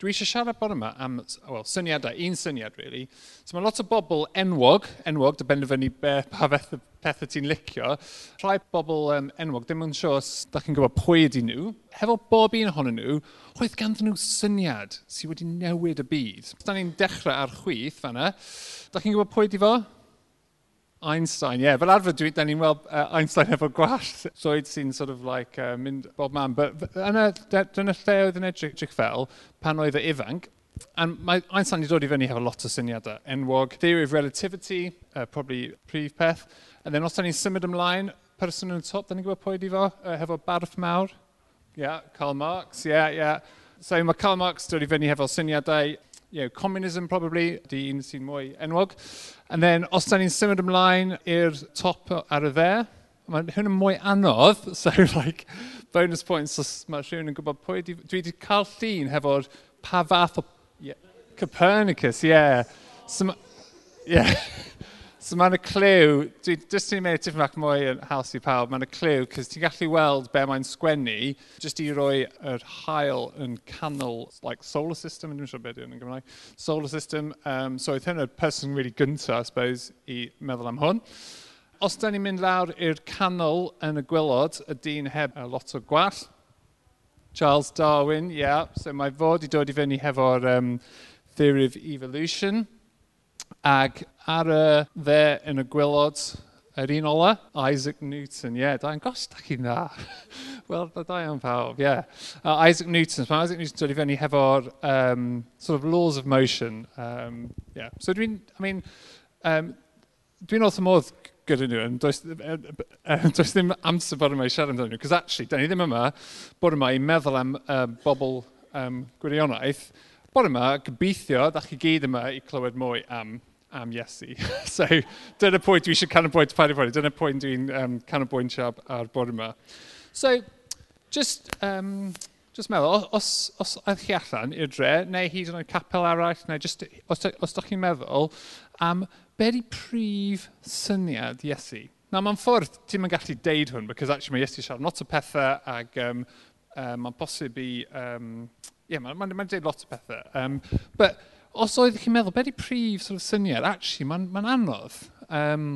dwi eisiau siarad bod yma am well, syniadau, un syniad, really. So mae lot o bobl enwog, enwog, dy benderfynu be, pa beth o pethau ti'n licio, rhai bobl um, enwog, ddim yn siŵr os da chi'n gwybod pwy ydy nhw, hefo bob un ohonyn nhw, oedd ganddyn nhw syniad sydd wedi newid y byd. Da ni'n dechrau ar chwith fanna, da chi'n gwybod pwy ydy fo? Einstein, yeah. Fel arfer, dwi, da ni'n weld uh, Einstein efo gwallt llwyd sy'n sort of like, uh, mynd bob man. But yna, dyna lle oedd yn edrych fel pan oedd y ifanc, And mae Einstein wedi dod i fyny hefo lot o syniadau. Enwog, theory of relativity, uh, probably prif peth. And then os da ni'n symud ymlaen, person yn top, da ni'n gwybod pwy di fo, uh, hefo barf mawr. Yeah, Karl Marx, yeah, yeah. So mae Karl Marx dod i fyny hefo syniadau, you know, communism probably, di un sy'n mwy enwog. And then, os da ni'n symud ymlaen i'r top ar y dde, mae hwn yn mwy anodd, so like, bonus points os mae rhywun yn gwybod pwy. Di, dwi wedi cael llun hefo'r pa fath o... Yeah, Copernicus. Yeah. So, yeah. So mae'n y clyw, dwi jyst ti'n meddwl tipyn bach mwy yn haws i pawb, mae'n y clyw, cys ti'n gallu weld be mae'n sgwennu, jyst i roi yr hael yn canol, like solar system, dwi'n siŵr beth yn Gymraeg, solar system, um, so oedd hyn y person really gynta, I suppose, i meddwl am hwn. Os da ni'n mynd lawr i'r canol yn y gwylod, y dyn heb a lot o gwall, Charles Darwin, ie, yeah. so mae fod i dod i fyny hefo'r um, theory of evolution, Ac ar y dde yn y gwylod, yr un ola, Isaac Newton, ie, yeah, da'n gos da chi'n dda. Wel, da da iawn pawb, ie. Yeah. Uh, Isaac Newton, mae Isaac Newton dod i fyny hefo'r um, sort of laws of motion. Um, yeah. So dwi'n, I mean, um, dwi'n wrth y modd gyda nhw, yn does, does ddim amser bod yma i siarad amdano nhw, cos actually, da ni ddim yma bod yma i meddwl am um, bobl um, gwirionaeth, bore yma, gobeithio, da chi gyd yma i clywed mwy am, am Iesu. so, dyna pwynt dwi eisiau canolbwynt pa'r i dyna pwynt dwi'n um, canolbwynt siab ar bore yma. So, just, um, just meddwl, os, os aeth chi allan i'r dre, neu hyd yn oed capel arall, neu just, os, os ydych chi'n meddwl am be di prif syniad Iesu. Na, mae'n ffordd, ti'n mynd gallu deud hwn, because actually mae Iesu siarad lot o pethau, ac um, um, mae'n bosib i um, yeah, mae'n ma, n, ma n deud lot o bethau. Um, but os oedd chi'n meddwl, beth i prif sort of syniad? Actually, mae'n ma, ma anodd. Um,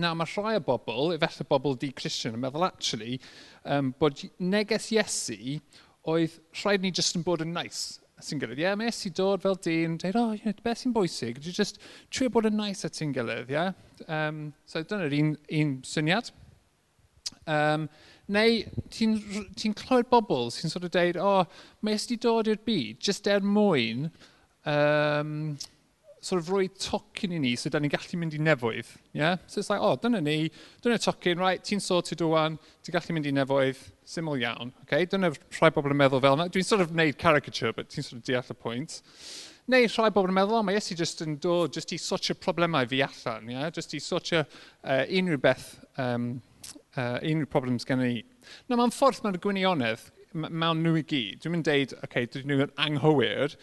na, mae rhai o bobl, efallai bobl di-Christian, yn meddwl actually, um, bod neges Iesu oedd rhaid ni jyst yn bod yn nice sy'n gilydd. Ie, yeah, mae Iesu dod fel dyn, dweud, oh, you know, beth sy'n bwysig? Dwi just trio bod yn nice at sy'n gilydd, ie? Yeah? Um, so dyna'r un, un syniad. Um, Neu ti'n ti clywed bobl sy'n sort of deud, o, oh, mae ysdi dod i'r byd jyst er mwyn um, sort of roi tocyn i ni so da ni'n gallu mynd i nefoedd. Yeah? So it's like, o, oh, dyna ni, dyna tocyn, right, ti'n sorted o wan, ti'n gallu mynd i nefoedd, syml iawn. Okay? Dyna rhai bobl yn meddwl fel yna. Dwi'n sort of neud caricature, but ti'n sort of deall y pwynt. Neu rhai bobl yn meddwl, oh, mae Iesu jyst yn dod, jyst i sortio problemau fi allan, yeah? jyst i sortio uh, unrhyw beth um, uh, unrhyw problems gen i. Na, mae'n ffordd mae'r gwynionedd mewn nhw i gyd. Dwi'n mynd deud, oce, okay, dydyn nhw'n anghywir,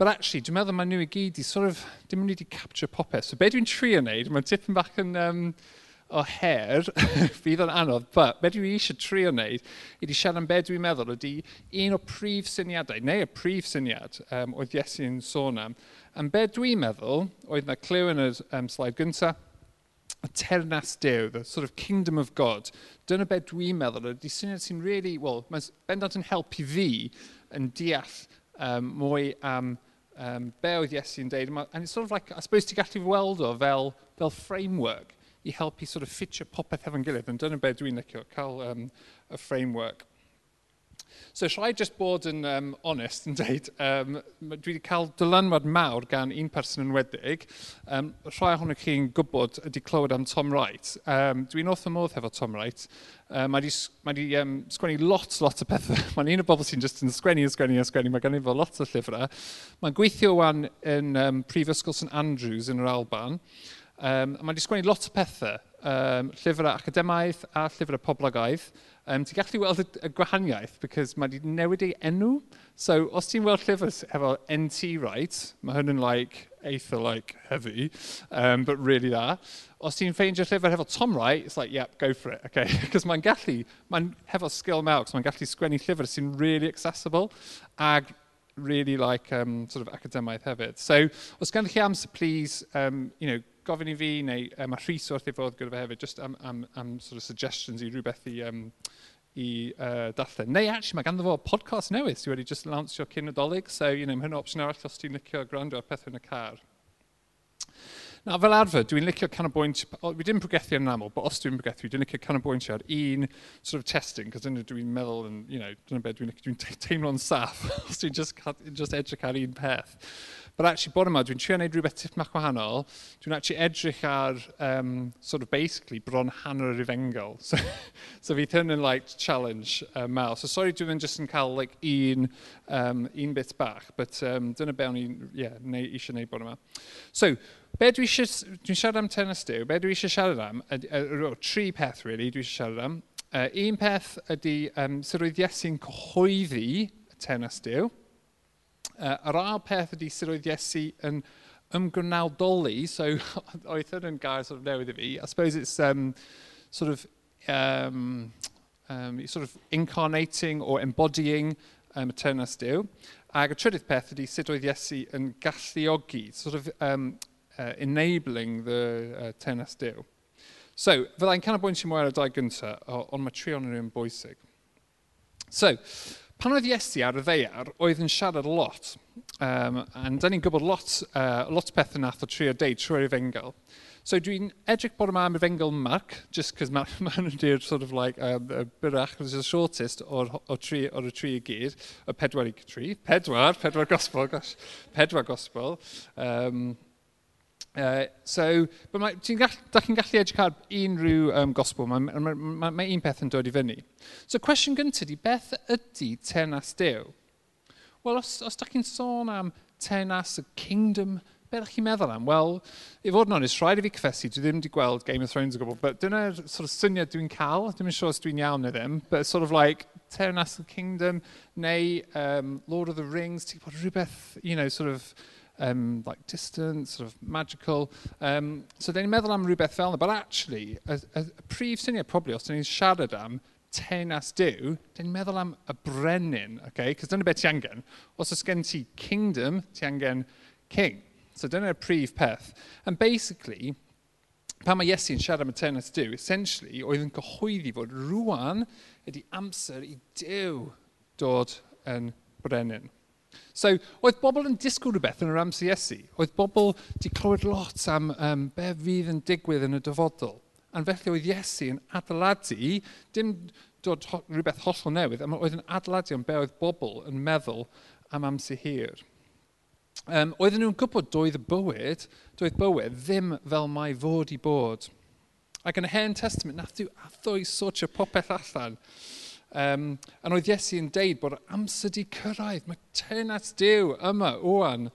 but actually, dwi'n meddwl mae nhw i gyd i sort of, dim yn wedi capture popeth. So be dwi'n trio wneud, mae'n tipyn bach yn um, o her, fydd o'n anodd, but be dwi eisiau trio wneud, ydy siarad am be dwi'n meddwl, ydy un o prif syniadau, neu y prif syniad um, oedd Iesu'n sôn am, am be dwi'n meddwl, oedd na clyw yn y um, slaid gyntaf, y ternas Dew, the sort of kingdom of God, dyna beth dwi'n meddwl ydy syniad sy'n really, well, mae bendant yn helpu fi yn deall um, mwy am um, be oedd Iesu'n deud. And it's sort of like, I suppose, ti'n gallu weld o fel, fel framework i helpu sort of ffitio popeth efo'n gilydd. and dyna beth dwi'n licio, cael um, a framework. So I just bod yn um, honest yn dweud, um, dwi wedi cael dylanwad mawr gan un person yn wedig. Um, rhai ohonych chi'n gwybod ydy clywed am Tom Wright. Um, dwi'n wrth y modd hefo Tom Wright. Um, mae wedi ma di um, sgwennu lot, lot o pethau. Mae'n un o bobl sy'n just yn sgwennu, sgwennu, sgwennu. Mae gen i fo lot o llyfrau. Mae'n gweithio wan yn um, Prifysgol St Andrews yn yr Alban. Um, mae wedi sgwennu lot o pethau, um, llyfrau academaidd a llyfrau poblogaidd, um, ti'n gallu weld y, y gwahaniaeth, because mae wedi newid ei enw. So, os ti'n weld llyfr efo NT right, mae hwn yn like, eitha like heavy, um, but really dda. Os ti'n ffeindio llyfr efo Tom Wright, it's like, yep, go for it, okay? Because mae'n gallu, mae'n hefo skill mawr, so mae'n gallu sgwennu llyfr sy'n really accessible, ag really like um, sort of academaidd hefyd. So, os gan chi amser, please, um, you know, gofyn i fi neu um, mae Rhys wrth ei fod gyda fe hefyd, just am, am, am sort of suggestions i rhywbeth i, um, i uh, darllen. Neu, actually, mae ganddo fo podcast newydd sydd wedi just launchio cyn y dolyg, so, you know, mae hynny opsiwn arall os ti'n licio gwrando ar pethau yn y car. Na, fel arfer, dwi'n licio canolbwyntio, dwi ddim pregethu yn aml, but os dwi'n pregethu, dwi'n licio canolbwyntio ar un sort of testing, cos dyna dwi'n meddwl, yn, you know, dyna beth dwi'n dwi teimlo'n saff, os dwi'n just, just edrych ar un peth. But actually, bod yma, dwi'n trio wneud rhywbeth tipyn bach dwi'n actually edrych ar, um, sort of basically, bron hanner yr ifengol. So, so fi hyn yn, like, challenge uh, mawr. So, sorry, dwi'n just yn cael, like, un, um, un bit bach, but um, dyna be o'n i'n, yeah, eisiau wneud bod yma. So, Be dwi eisiau... Dwi'n siarad am tennis diw, Be dwi eisiau siarad am... uh, uh, tri peth, really, dwi eisiau siarad am. Uh, un peth ydy um, sut oedd Iesu'n cyhoeddi y tennis diw. Uh, yr ail peth ydy sut oedd Iesu yn ymgrywnawdoli, so oedd hyn yn gair sort of newydd i fi. I suppose it's um, sort of... Um, um, sort of incarnating or embodying um, y teyrnas Dew. Ac y trydydd peth ydy sut oedd Iesu yn galluogi, sort of um, uh, enabling the uh, TNS deal. So, fyddai'n canolbwyntio mwy ar y dau gyntaf, ond mae trion yn bwysig. So, pan oedd Iesu ar y ddeiar, oedd yn siarad lot. Um, and da ni'n gwybod lot, uh, lot pethau nath o tri o deud trwy'r efengel. So dwi'n edrych bod yma am efengel Mark, just because ma ma'n ydy'r sort of like, uh, um, a byrach, it's the shortest o'r, or tri, o'r tri i gyd, y pedwar i tri, pedwar, pedwar gospel, gosh, pedwar gospel. Um, Uh, so, ti'n gall, da chi'n gallu edrych ar unrhyw um, gospel, mae, mae, mae, mae un peth yn dod i fyny. So, cwestiwn gyntaf di, beth ydy tenas Dew? Wel, os, os da chi'n sôn am tenas y kingdom, beth ydych chi'n meddwl am? Wel, i fod yn onest, rhaid i fi cyffesu, dwi ddim wedi gweld Game of Thrones o gwbl, but dyna'r sort of syniad dwi'n cael, dwi'n siŵr sure os dwi'n iawn neu ddim, but sort of like, tenas y kingdom, neu um, Lord of the Rings, ti'n bod rhywbeth, you know, sort of, um, like distant, sort of magical. Um, so dyn ni'n meddwl am rhywbeth fel yna, but actually, y, y, y prif syniad probably, os dyn ni'n siarad am tenas diw, dyn ni'n meddwl am y brenin, okay? Cos dyna beth ti angen. Os oes gen ti kingdom, ti angen king. So dyna'r prif peth. And basically, pan mae Iesu'n siarad am y tenas diw, essentially, oedd yn cyhoeddi fod rwan ydy amser i diw dod yn brenin. So, oedd bobl yn disgwyl rhywbeth yn yr MCSU. Oedd bobl wedi clywed lot am um, be fydd yn digwydd yn y dyfodol. A'n felly oedd Iesu yn adeiladu, dim dod ho rhywbeth hollol newydd, ond oedd yn adeiladu am be oedd bobl yn meddwl am amser hir. Um, oedden nhw'n gwybod doedd y bywyd, doedd bywyd ddim fel mae fod i bod. Ac yn y Hen Testament, nath nhw athoi sortio popeth allan. Um, yn oedd Iesu'n deud bod amser di cyrraedd, mae tenat diw yma oan.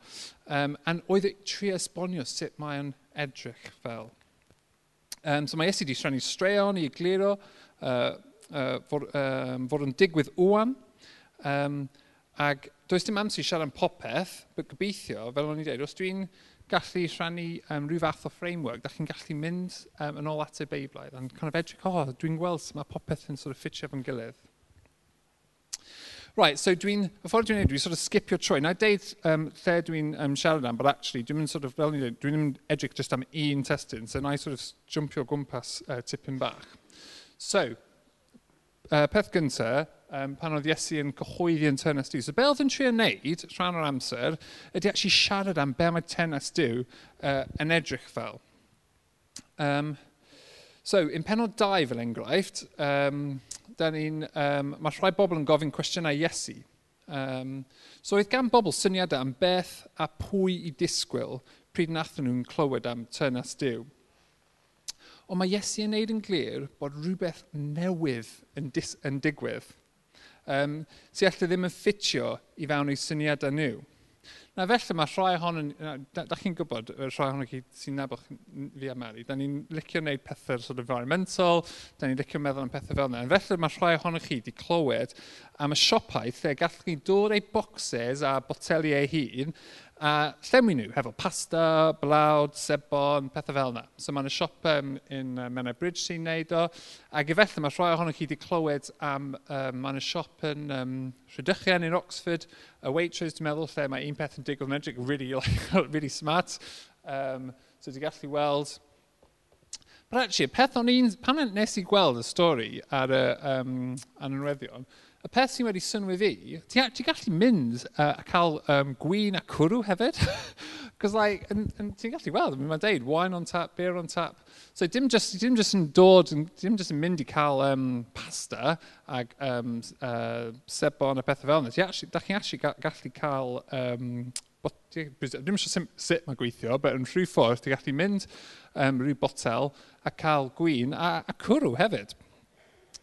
Um, a'n oedd e tri esbonio sut mae'n o'n edrych fel. Um, so mae Iesu di siarad straeon i egluro uh, uh, fod, um, fod yn digwydd oan. Um, ac does dim amser i siarad am popeth, but gobeithio, fel o'n i dweud, os dwi'n gallu rhannu um, rhyw fath o framework, da chi'n gallu mynd um, yn ôl at y Beiblaidd, a'n kind of edrych, oh, dwi'n gweld sut mae popeth yn sort of ffitio efo'n gilydd. Right, so dwi'n, y ffordd dwi'n neud, dwi'n sort of skipio trwy. Na deud um, lle dwi'n um, siarad am, but actually, dwi'n sort of, fel ni'n dweud, dwi'n edrych just am un testyn, so na i sort of jumpio gwmpas uh, tipyn bach. So, uh, peth gyntaf, um, pan oedd Iesu yn cyhoeddi yn tenas di. So be oedd yn trio wneud, rhan o'r amser, ydy actually siarad am be mae tenas diw uh, yn edrych fel. Um, so, in penod 2 fel enghraifft, um, da ni'n... Um, mae rhai bobl yn gofyn cwestiynau Iesu. Um, so oedd gan bobl syniadau am beth a pwy i disgwyl pryd nath nhw'n clywed am tyrnas Dyw. Ond mae Iesu yn neud yn glir bod rhywbeth newydd yn, dis, yn digwydd um, sy'n allai ddim yn ffitio i fewn i syniadau nhw. Na felly mae rhai ohonyn, da, da chi'n gwybod, rhai ohonyn chi sy'n nabod fi a Mary, da ni'n licio wneud pethau sort of environmental, da ni'n licio meddwl am pethau fel yna. Felly mae rhai ohonyn chi wedi clywed am y siopaeth lle gallwch chi dod ei bocsys a boteli ei hun a llenwi nhw hefo pasta, blawd, sebon, pethau fel yna. So mae'n y siop um, in uh, Menai Bridge sy'n neud o, ac efallai mae rhoi ohonoch chi wedi clywed am um, mae'n y siop yn um, Rhydychian in Oxford, y Waitrose dwi'n meddwl lle mae un peth yn digwydd yn edrych really, like, really smart, um, so dwi'n gallu weld. But actually, peth o'n un, pan nes i gweld y stori ar y, um, anrweddion, y peth sy'n wedi synwi fi, ti'n ti gallu mynd uh, a cael um, gwyn a cwrw hefyd. Cos like, ti'n gallu weld, mae'n deud wine on tap, beer on tap. So dim just, dim just yn dod, dim just yn mynd i cael um, pasta ag um, uh, sebon a pethau fel yna. Da chi'n actually gallu cael um, Dim eisiau sut mae gweithio, but yn rhyw ffordd, ti'n gallu mynd um, rhyw botel a cael gwyn a, a cwrw hefyd.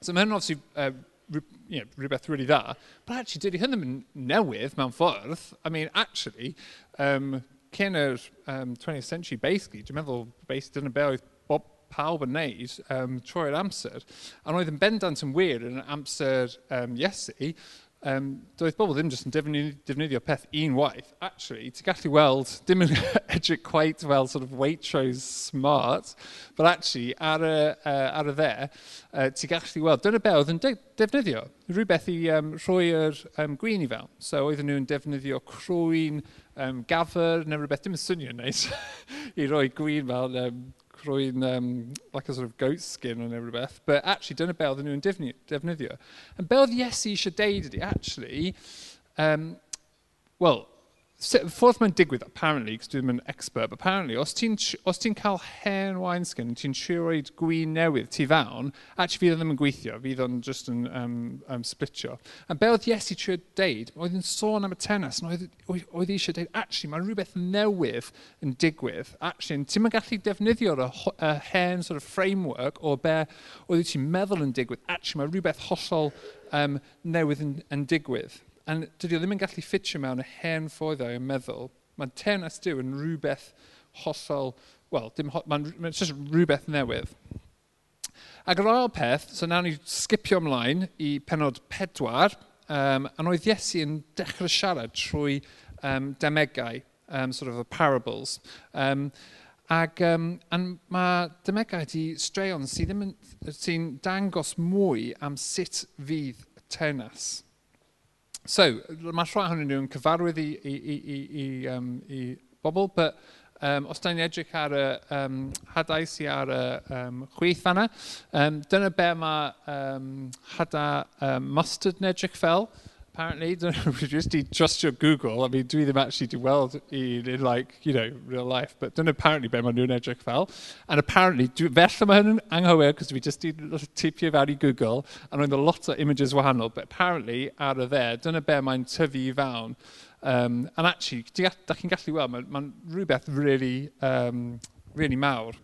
So mae hynny'n obviously uh, you know, rhywbeth really dda. But actually, dydy hyn ddim yn newydd mewn ffordd. I mean, actually, um, cyn yr um, 20th century, basically, dwi'n meddwl, basically, dyna be oedd bob pawb yn neud um, trwy'r amser. A oedd yn bendant yn wir yn amser um, Iesu, um, doedd bobl ddim jyst yn defnyddio, defnyddio peth unwaith. Actually, ti'n gallu weld, dim yn edrych quite fel sort of Waitrose smart, but actually, ar y, uh, ar y dde, uh, ti'n gallu weld, dyna be oedd yn de defnyddio. Rhywbeth i um, rhoi yr um, gwyn i fel. So, oedden nhw'n defnyddio crwyn, um, gafr, neu rhywbeth, dim yn swnio'n neis, i roi gwyn fel um, rwy'n um, like a sort of goat skin on rhywbeth, but actually dyna be oedden nhw'n defnyddio. And be oedd Iesu eisiau deud ydy, actually, um, well, ffordd mae'n digwydd, apparently, cos dwi ddim yn expert, but apparently, os ti'n ti cael hen wineskin, ti'n trio roed gwyn newydd tu fawn, actually fydd ddim yn gweithio, fydd o'n just yn um, um, splitio. A be oedd Iesu trio deud, oedd yn sôn am y tenas, oedd, oedd eisiau deud, actually, mae rhywbeth newydd yn digwydd, actually, ti'n mynd gallu defnyddio'r hen sort of framework o be oedd ti'n meddwl yn digwydd, actually, mae rhywbeth hollol um, newydd yn, yn digwydd. And dydy o ddim yn gallu ffitio mewn y hen ffoeddau yn meddwl, mae tenas diw yn rhywbeth hollol, wel, mae'n ma just rhywbeth newydd. Ac yr ail peth, so nawn ni skipio ymlaen i penod pedwar, um, a oedd Iesu yn dechrau siarad trwy um, demegau, um, sort of the parables. Um, ac um, mae demegau di straeon sydd ddim sy'n dangos mwy am sut fydd tenas. So, mae rhai ohonyn nhw'n cyfarwydd i, i, i, i, i, um, i bobl, but um, os da ni'n edrych ar y um, hadau sy'n ar y um, chwith fanna, um, dyna be mae um, hada um, mustard yn edrych fel apparently. Jyst trust your Google, I mean, dwi ddim actually di weld un in, like, you know, real life, but dyna apparently be maen nhw'n edrych fel. And apparently, dwi, felly mae hyn yn anghywir, cos dwi just di tipio fewn i Google, and roedd a e lot of images wahanol, but apparently, ar y dde, dyna be mae'n tyfu i fewn. Um, and actually, da chi'n gallu weld, mae'n ma rhywbeth really, um, really mawr.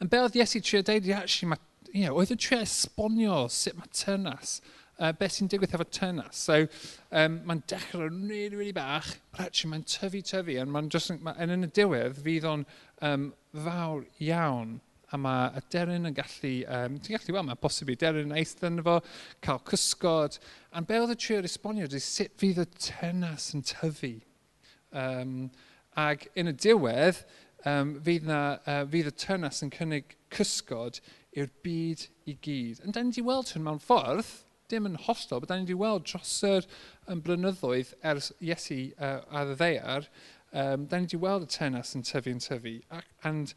And be oedd Iesu trio deud, actually, mae, you know, oedd yn trio esbonio sut mae tynas uh, beth sy'n digwydd efo tenas. So, um, mae'n dechrau really, really bach, but actually mae'n tyfu, tyfu, and mae'n just, ma, yn y diwedd fydd o'n um, fawr iawn a mae y deryn yn gallu, um, ti'n gallu weld, mae'n bosib i deryn yn eithaf yn efo, cael cysgod, a be oedd y trio esbonio ydy sut fydd y tenas yn tyfu. Um, ac yn y diwedd, um, fydd, na, uh, fydd y tenas yn cynnig cysgod i'r byd i gyd. Yn dyn ni wedi weld hyn mewn ffordd, dim yn hollol, bod da ni wedi weld dros yr um, blynyddoedd ers Iesu uh, a ddeiar, um, da ni wedi weld y tenas yn tyfu yn tyfu. Ac, and,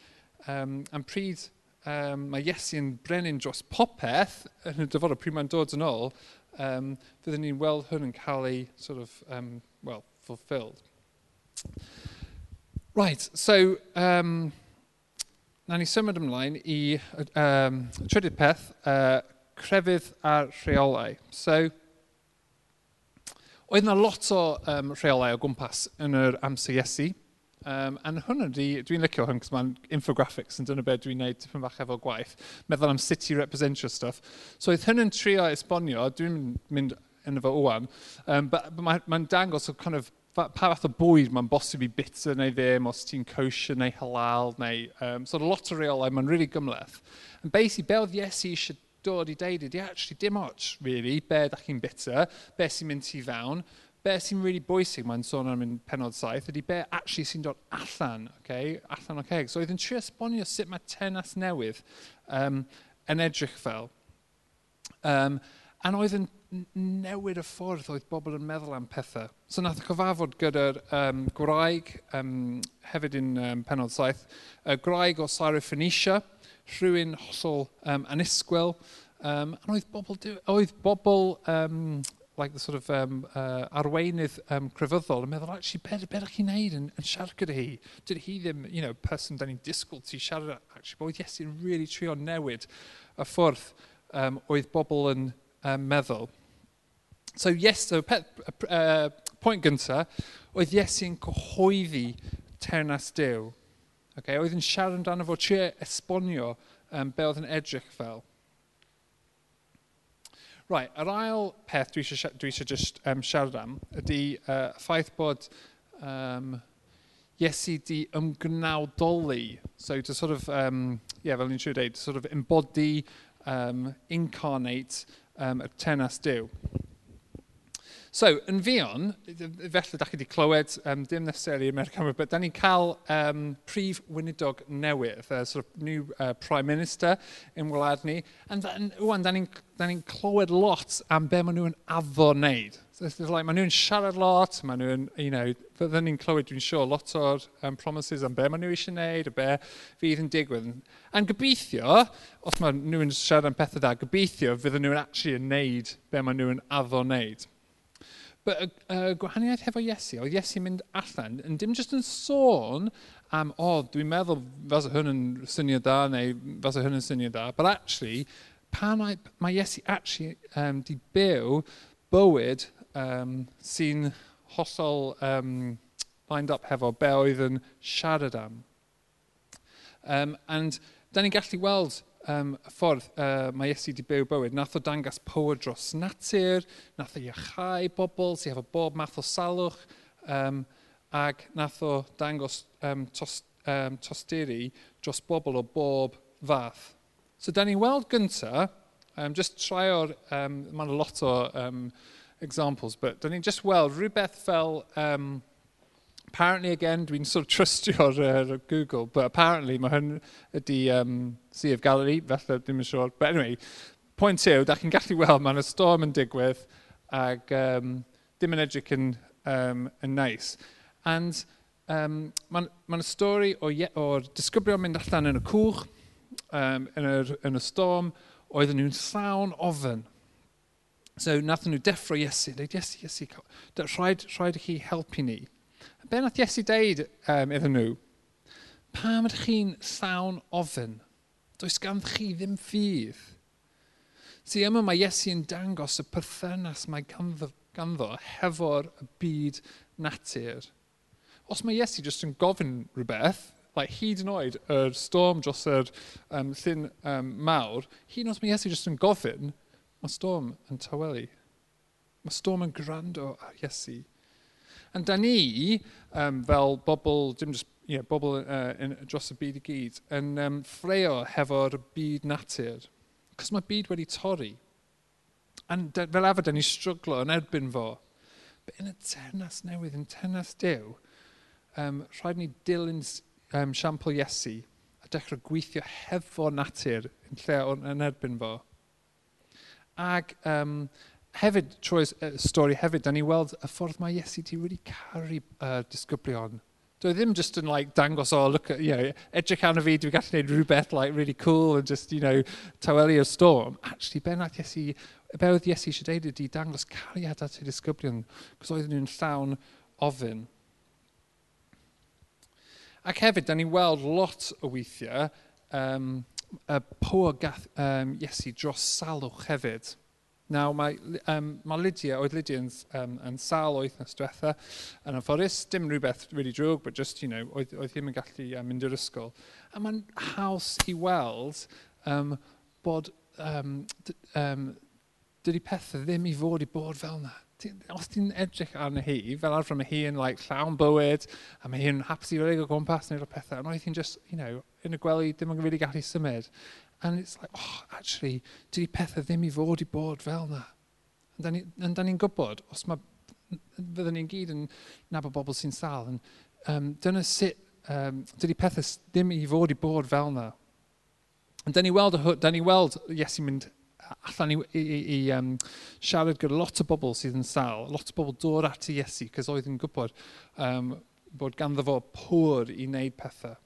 um, and pryd um, mae Iesu yn brenin dros popeth yn y dyfodol pryd mae'n dod yn ôl, um, fyddwn ni'n weld hwn yn cael ei sort of, um, well, fulfilled. Right, so um, na ni symud ymlaen i um, trydydd peth, uh, crefydd a rheolau. So, oedd yna lot o um, rheolau o gwmpas yn yr amser Iesu. Um, a hwn ydy, dwi'n licio hwn, cos mae'n infographics yn dyna beth dwi'n neud tipyn bach efo gwaith, meddwl am city i representio stuff. So oedd hyn yn trio esbonio, dwi'n mynd yn efo wwan, um, mae'n ma, dangos o kind of pa fath o bwyd mae'n bosib i bitter neu ddim, os ti'n kosher neu halal, neu um, sort of lot o reolau, mae'n really gymleth. And basically, be oedd Iesu eisiau dod i deud ydy, actually, dim ots, really, be da chi'n bita, be sy'n mynd i fewn, be sy'n really bwysig, mae'n sôn am yn penod saith, ydy be actually sy'n dod allan, okay? allan o'r ceg. So oedd yn trio esbonio sut mae tenas newydd um, yn edrych fel. Um, a oedd yn newid y ffordd oedd bobl yn meddwl am pethau. So nath y cyfafod gyda'r um, gwraig, um, hefyd yn um, penod saith, y gwraig o Syro Phoenicia, rhywun hollol um, anisgwyl. Um, and oedd bobl, oedd bobl um, like the sort of um, uh, arweinydd um, crefyddol yn meddwl, actually, be, be ydych chi'n neud yn, yn siarad gyda hi? Dyd hi ddim, you know, person da ni'n disgwyl ti siarad, actually, bod Iesu'n really trio newid y ffwrdd um, oedd bobl yn um, meddwl. So, yes, so pet, uh, pwynt gyntaf, oedd Iesu'n cyhoeddi ternas Dew. Okay, oedd yn siarad amdano fo, trio esbonio um, be oedd yn edrych fel. Right, yr ail peth dwi eisiau dwi eisiau just um, siarad am ydy uh, ffaith bod um, Iesu di ymgnawdoli. So to sort of, um, yeah, fel ni'n siŵr dweud, sort of embody, um, incarnate um, y tenas Dyw. So, yn fion, felly da chi wedi clywed, um, dim necessarily American Cymru, but da ni'n cael um, prif wynidog newydd, uh, sort of new uh, Prime Minister yn wlad ni, and wwan, da ni'n ni clywed lot am be maen nhw'n addo wneud. So, it's like, maen nhw'n siarad lot, maen nhw'n, you know, fydden ni'n clywed, dwi'n siŵr, lot o'r um, promises am be maen nhw eisiau wneud, a be fydd yn digwydd. A'n gobeithio, os maen nhw'n siarad am pethau da, gobeithio fydden nhw'n actually yn wneud be maen nhw'n addo wneud. But y, y gwahaniaeth hefo Iesu, oedd Iesu'n mynd allan, yn dim jyst yn sôn am, o, oh, dwi'n meddwl fas o hwn yn syniad da, neu fas o hwn yn syniad da, but actually, pan mae, mae Iesu actually um, di byw bywyd um, sy'n hollol um, lined up hefo be oedd yn siarad am. Um, and da ni'n gallu weld um, ffordd uh, mae Iesu wedi byw bywyd. Nath o dangos power dros natur, nath o iachau bobl sy'n efo bob math o salwch, um, ac nath o dangos um, tos, um, tosturi dros bobl o bob fath. So, da ni'n weld gyntaf, um, just try o'r, um, mae'n lot o um, examples, but da ni'n just weld rhywbeth fel um, apparently again, dwi'n sort of trustio'r uh, Google, but apparently mae hyn ydi um, Sea of Galilee, felly ddim yn siŵr. But anyway, pwynt yw, da chi'n gallu weld mae'n y storm yn digwydd ac um, dim yn edrych yn, um, yn nice. And um, mae'n ma, n, ma n stori o'r o disgyblion mynd allan yn y cwch, um, yn, yr, yn y storm, oedden nhw'n llawn ofyn. So, nath nhw deffro Iesu, dweud, Iesu, Iesu, rhaid, rhaid i chi helpu ni. Be nath Iesu deud um, iddyn nhw? Pam ydych chi'n llawn ofyn? Does gan chi ddim ffydd. Si yma mae Iesu yn dangos y perthynas mae ganddo, ganddo hefo'r byd natur. Os mae Iesu jyst yn gofyn rhywbeth, like, hyd yn oed yr storm dros yr um, llyn um, mawr, hyd yn oed mae Iesu jyst yn gofyn, mae storm yn tawelu. Mae storm yn gwrando ar Iesu. Yn da ni, um, fel bobl, dim just yeah, bobl uh, in, dros y byd i gyd, yn um, ffreo hefo'r byd natur. Cos mae byd wedi torri. A fel efer, da ni struglo yn erbyn fo. But yn y ternas newydd, yn ternas dew, um, rhaid ni dilyn um, siampl Iesu a dechrau gweithio hefo natur yn lle yn erbyn fo. Ac um, hefyd, Troy's stori hefyd, da ni weld y ffordd mae Iesu ti wedi caru uh, disgyblion. Dwi ddim just yn like, dangos, oh, look at, you know, edrych arno fi, dwi'n gallu gwneud rhywbeth like, really cool and just, you know, tawelu o storm. Actually, be nath Iesu, be oedd Iesu eisiau deud ydi dangos cariad at ei disgyblion, cos oedden nhw'n llawn ofyn. Ac hefyd, da ni weld lot o weithiau um, y pwyr gath um, Iesu dros salwch hefyd. Nawr, mae, um, mae Lydia, oedd Lydia yn, um, yn sal oedd nes diwetha, yn anffodus, dim rhywbeth really drwg, but just, you know, oedd, oedd ddim yn gallu um, mynd i'r ysgol. A mae'n haws i weld um, bod um, um, dydy pethau ddim i fod i bod fel yna. Os ti'n edrych arna hi, fel arfer mae hi yn like, llawn bywyd, a mae hi'n hapus i relig o gwmpas neu'r pethau, ond oedd hi'n just, you know, yn y gwely ddim yn really gallu symud. And it's like, oh, actually, dydy pethau ddim i fod i bod fel yna. Yn da ni'n ni gwybod, os mae, fyddwn ni'n gyd yn nabod bobl sy'n sal, and, um, dyna sut, um, dydy pethau ddim i fod i bod fel yna. Ond da ni weld, da ni weld Iesu'n mynd allan i, i, i um, siarad gyda lot o bobl sydd yn sal, lot o bobl dod at Iesu, cos oedd yn gwybod um, bod ganddo fo pwr i wneud pethau.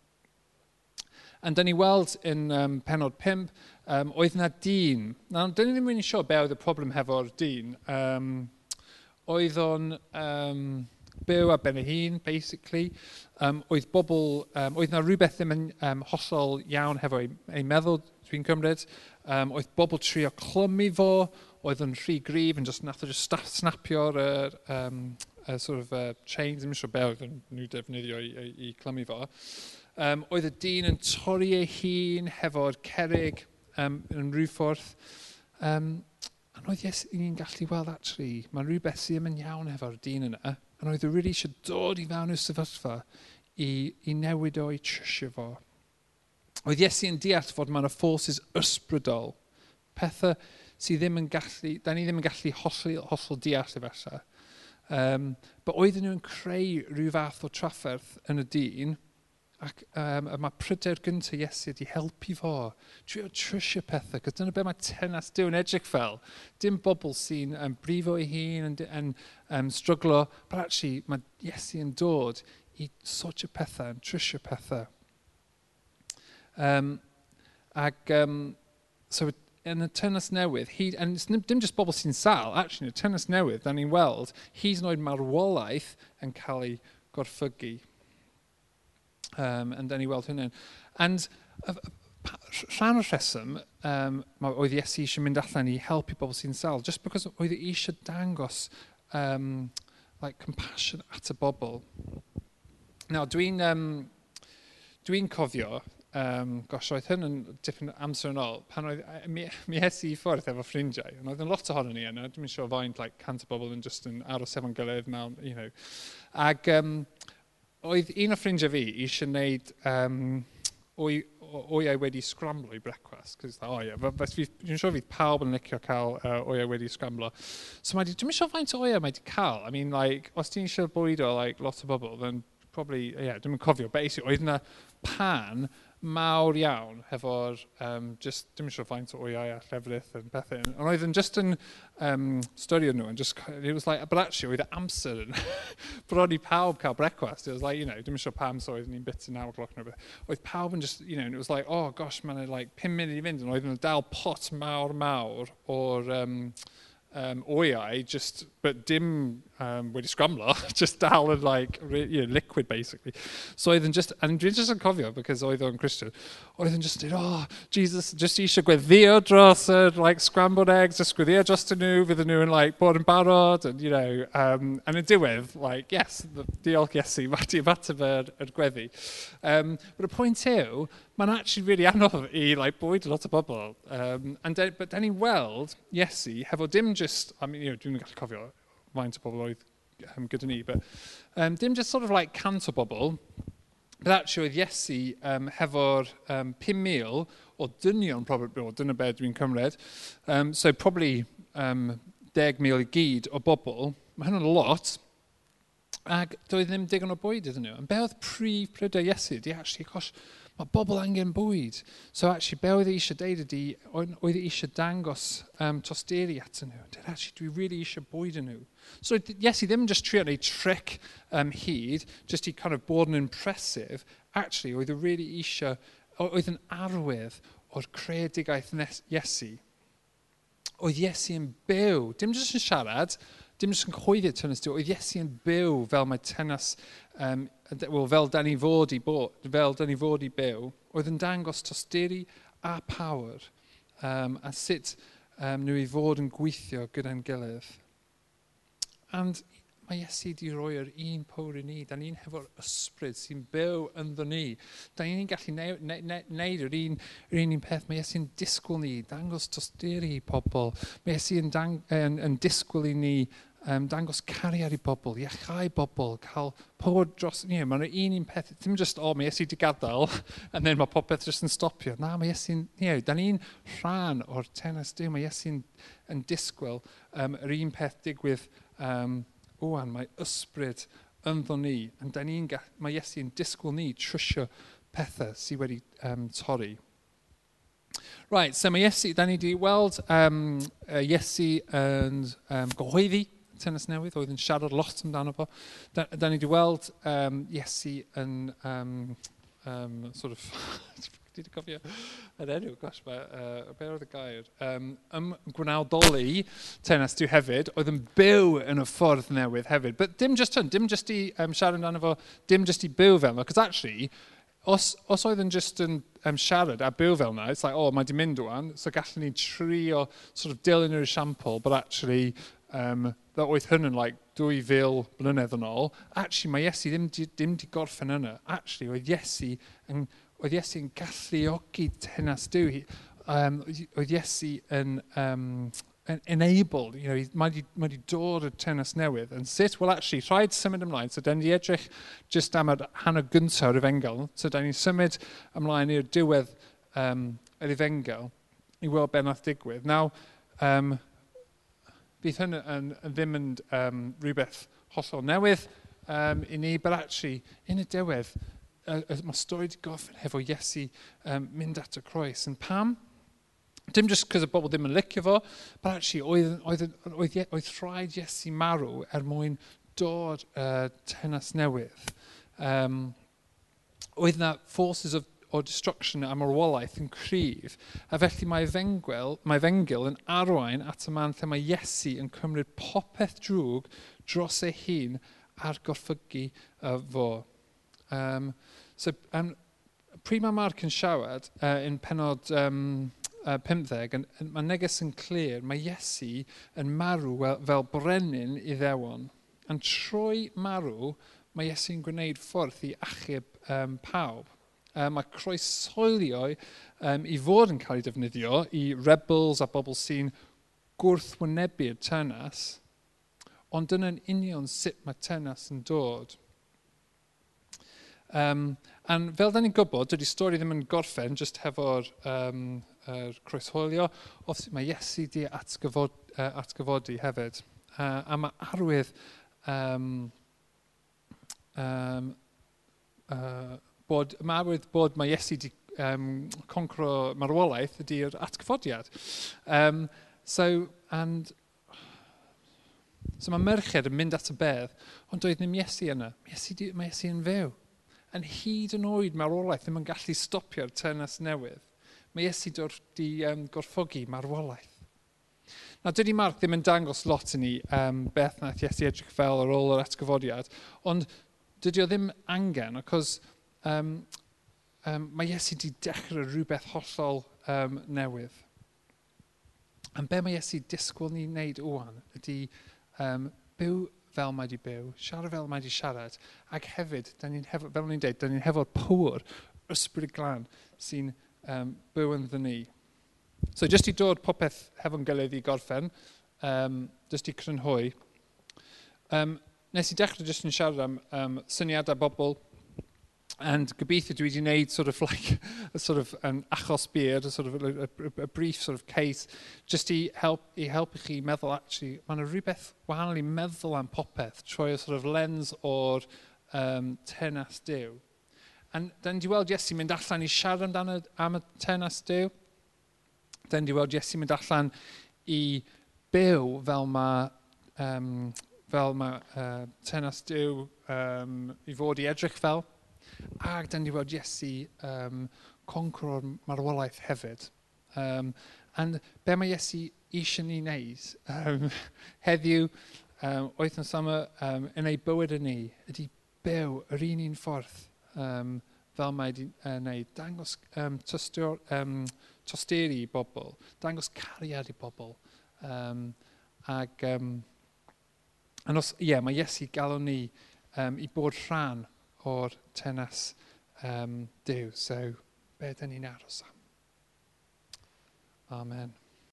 Yn da ni weld yn um, penod 5, um, oedd yna dyn. Nawr, da ni ddim yn siŵr be oedd y problem hefo'r dyn. Um, oedd o'n um, byw a ben y hun, basically. Um, oedd bobl, um, oedd yna rhywbeth ddim yn um, hollol iawn hefo ei, ei meddwl, dwi'n cymryd. Um, oedd bobl trio clymu fo, oedd yn rhy grif, yn just nath o just snapio'r um, uh, sort of uh, chains, ddim eisiau be oedd nhw defnyddio i, i, i clymu fo. Um, oedd y dyn yn torri ei hun hefo'r cerig um, yn rhyw ffordd. Um, a oedd yes, ni'n gallu weld actually, mae rhywbeth sydd yn iawn hefo'r dyn yna. A oedd y really eisiau dod i fewn i'r sefyllfa i, i newid o'i trysio fo. Oedd Iesu yn deall fod mae'n forces ysbrydol, pethau sydd ddim yn gallu, da ni ddim yn gallu hollol, hollol deall efallai. Um, but oedden nhw'n creu rhyw fath o trafferth yn y dyn, Ac um, mae pryder gyntaf Iesu wedi helpu fo. Trio trysio pethau, cos dyna beth mae tenas Duw yn edrych fel. Dim bobl sy'n um, brifo ei hun, yn, yn um, struglo, but actually mae Iesu yn dod i sortio pethau, yn trysio pethau. Um, ac um, so yn y tenas newydd, he, and it's dim, dim just bobl sy'n sal, actually, yn y tenas newydd, da ni'n weld, hyd yn oed marwolaeth yn cael ei gorffygu um, and then ni weld hynny. And uh, rhan o'r rheswm, um, mae oedd Iesu eisiau mynd allan i helpu bobl sy'n sal, just because oedd eisiau dangos um, like, compassion at y bobl. Now, dwi'n um, dwi cofio, um, gosh, oedd hyn yn dipyn amser yn ôl, pan oedd mi, mi Iesu i ffwrdd efo ffrindiau, ond oedd yn lot ohono ni yna, dwi'n siŵr faint like, cant o bobl yn just yn aros efo'n gilydd mewn, you know. Ag, um, Oedd un o ffrindiau fi eisiau gwneud um, o'i, o'iau wedi scramblo i brecwast. Cos o ie, dwi'n siŵr fydd pawb yn licio cael uh, o'iau wedi scramblo. So mae di, dwi'n siŵr faint o o'iau mae di cael. I mean, like, os ti'n eisiau bwydo like, lot o bobl, then probably, ie, yeah, dwi'n cofio, basically, oedd yna pan mawr iawn hefo'r, um, just, dim eisiau faint o oiau a llefrith yn pethau. Ond oedd yn just yn um, studio nhw, and just, it was like, but actually oedd amser yn bron i pawb cael brecwast. It was like, you know, dim eisiau pam so oedd ni'n bit yn 9 o'clock neu beth. Oedd pawb yn just, you know, and it was like, oh gosh, mae'n like 5 munud i fynd. And oedd yn dal pot mawr mawr o'r... Um, um, oiau, just, but dim um, wedi scrambler, just dal yn like, you know, liquid basically. So oedd yn just, and dwi'n just yn cofio, because oedd o'n Christian, oedd yn just, oh, Jesus, just eisiau gweddio dros y, uh, like, scrambled eggs, ysgwyddio dros y nhw, fydd nhw yn, like, bod yn barod, and, you know, um, and yn diwedd, like, yes, diolch Iesu, mae di ymateb yr, yr gweddi. Um, but y pwynt yw, mae'n actually really anodd i like, bwyd lot o bobl. Um, and de, but then i weld Iesu, hefo dim just, I mean, you know, dwi'n gallu cofio faint o bobl oedd um, gyda ni, but um, dim just sort of like cant o bobl, but actually oedd Iesu um, hefo'r um, 5,000 o dynion, probably, o dyna be dwi'n cymryd, um, so probably um, 10,000 i gyd o bobl, mae hynny'n lot, ac doedd ddim digon o bwyd iddyn nhw. Yn be oedd prif prydau Iesu? Di e actually, gosh, Mae bobl angen bwyd. So, actually, be oedd eisiau deud ydi, oedd eisiau dangos um, tosteri at nhw. Did, actually, dwi really eisiau bwyd yn nhw. So, yes, i ddim just trio neud trick um, hyd, just i kind of bod yn impressive. Actually, oedd e really eisiau, oedd yn arwydd o'r creadigaeth Iesu. Oedd Iesu yn byw, dim jyst yn siarad, dim jyst yn cyhoeddi tenas di, oedd Iesu yn byw fel mae tenas, um, well, fel da ni fod i bod, fel da ni fod i byw, oedd yn dangos tosteri a power um, a sut um, nhw i fod yn gweithio gyda'n gilydd. And mae Iesu wedi rhoi yr un pwr i ni. Da ni'n hefo'r ysbryd sy'n byw ynddo ni. Da ni'n gallu neud, neud, neud yr, un, yr un un peth. Mae Iesu'n disgwyl ni, dangos tosteri i pobl. Mae Iesu'n yn, yn, yn disgwyl i ni um, dangos cariad i bobl, iachau bobl, cael powr dros... You know, mae'n un un peth, ddim just, o, oh, mae Iesu di gadael, and then mae popeth jyst yn stopio. Na, mae Iesu'n... You know, da ni'n rhan o'r tenas Dyw, mae Iesu'n yn disgwyl um, yr un peth digwydd um, wwan, mae ysbryd ynddo ni, yn da ni'n... Mae Iesu'n disgwyl ni trwsio pethau sydd wedi um, torri. Right, so mae Iesu, da ni wedi weld um, uh, Iesu yn um, gyhoeddi, tennis newydd, oedd yn siarad lot amdano fo. Da, da ni wedi weld um, Iesu yn um, um, sort of Dwi'n cofio yr enw, gosh, mae, uh, be oedd y gair? Um, ym gwnawdoli tennis diw hefyd, oedd yn byw yn y ffordd newydd hefyd. But dim just hyn, dim just i um, siarad amdano fo, dim just i byw fel yna. Cos actually, os, os oedd yn just yn um, siarad a byw fel yna, it's like, oh, mae di mynd o'n, so gallwn ni trio sort of dilyn yr esiampl, but actually um, that oedd hyn yn like dwy fil blynedd yn ôl, actually mae Iesu ddim, ddim di gorffen yna. Actually, oedd Iesu yn, oedd Iesu yn galluogi tenas dwi. Um, oedd Iesu yn, um, yn enabled, you know, mae wedi mae dod y tenas newydd. And sut, well actually, rhaid symud ymlaen, so da ni edrych just am y hanner gyntaf o'r efengel, so da ni'n symud ymlaen i'r diwedd um, yr efengel i weld beth nath digwydd. Now, um, bydd hyn yn, yn ddim yn um, rhywbeth hollol newydd um, i ni, but actually, yn y diwedd, uh, mae stori wedi gofyn hefo Iesu um, mynd at y croes. Yn pam? Dim just cos y bobl ddim yn licio fo, but actually, oedd, oedd, oedd, oedd rhaid Iesu marw er mwyn dod uh, tenas newydd. Um, oedd na forces of o destruction am orwolaeth yn cryf, a felly mae fengwyl, mae fengil yn arwain at y man lle mae Iesu yn cymryd popeth drwg dros ei hun a'r gorffygu uh, fo. Um, so, um, pryd mae Mark yn siarad uh, yn penod um, uh, 15, mae neges yn clir, mae Iesu yn marw fel, fel brenin i ddewon. Yn trwy marw, mae Iesu'n gwneud ffordd i achub um, pawb um, mae croesolio um, i fod yn cael ei defnyddio i rebels a bobl sy'n gwrthwynebu'r tenas, ond dyna'n union sut mae tenas yn dod. Um, and fel da ni'n gwybod, dydy stori ddim yn gorffen just hefo'r um, er croesholio, os mae Iesu di atgyfod, uh, atgyfodi hefyd. Uh, a mae arwydd um, um, uh, bod ymarwydd bod mae Iesu wedi um, concro marwolaeth ydy'r atgyfodiad. Um, so, and, so mae merched yn mynd at y bedd, ond doedd ddim Iesu yna. Iesu, mae Iesu yn fyw. Yn hyd yn oed marwolaeth ddim yn gallu stopio'r tenas newydd. Mae Iesu wedi um, gorffogi marwolaeth. Na, dydy Mark ddim yn dangos lot i ni um, beth nath Iesu edrych fel ar ôl yr atgyfodiad, ond dydy o ddim angen, achos um, um, mae Iesu wedi dechrau rhywbeth hollol um, newydd. Am be mae Iesu disgwyl ni wneud o'n ydy um, byw fel mae wedi byw, siarad fel mae wedi siarad, ac hefyd, ni hefo, fel ni'n dweud, da ni'n hefo'r pŵr ysbryd glan sy'n um, byw yn ddyn ni. So, jyst i dod popeth hefo'n gilydd i gorffen, um, jyst i crynhoi, um, nes i dechrau jyst yn siarad am um, syniadau bobl, and gobeithio dwi wedi gwneud sort of like a sort of an achos beard, a sort of a, a, a brief sort of case, just i help i helpu chi meddwl actually, mae yna rhywbeth wahanol i meddwl am popeth trwy a sort of lens o'r um, tenas diw. And then di weld Iesu mynd allan i siarad amdano am y tenas diw. Then di weld Iesu mynd allan i byw fel mae um, fel mae uh, tenas diw um, i fod i edrych fel. Ac da ni wedi weld Iesu um, concro'r marwolaeth hefyd. Um, and be mae Iesu eisiau ni wneud um, heddiw, um, oedd yn sama um, yn ei bywyd yn ni, ydy byw yr un un ffordd um, fel mae wedi uh, wneud. Dangos um, tostio, um, tosteri i bobl, dangos cariad i bobl. Um, ac, um, and os, ie, yeah, mae Iesu galw ni um, i bod rhan o'r tenas um, Dyw. So, be dyn ni'n aros am? Amen.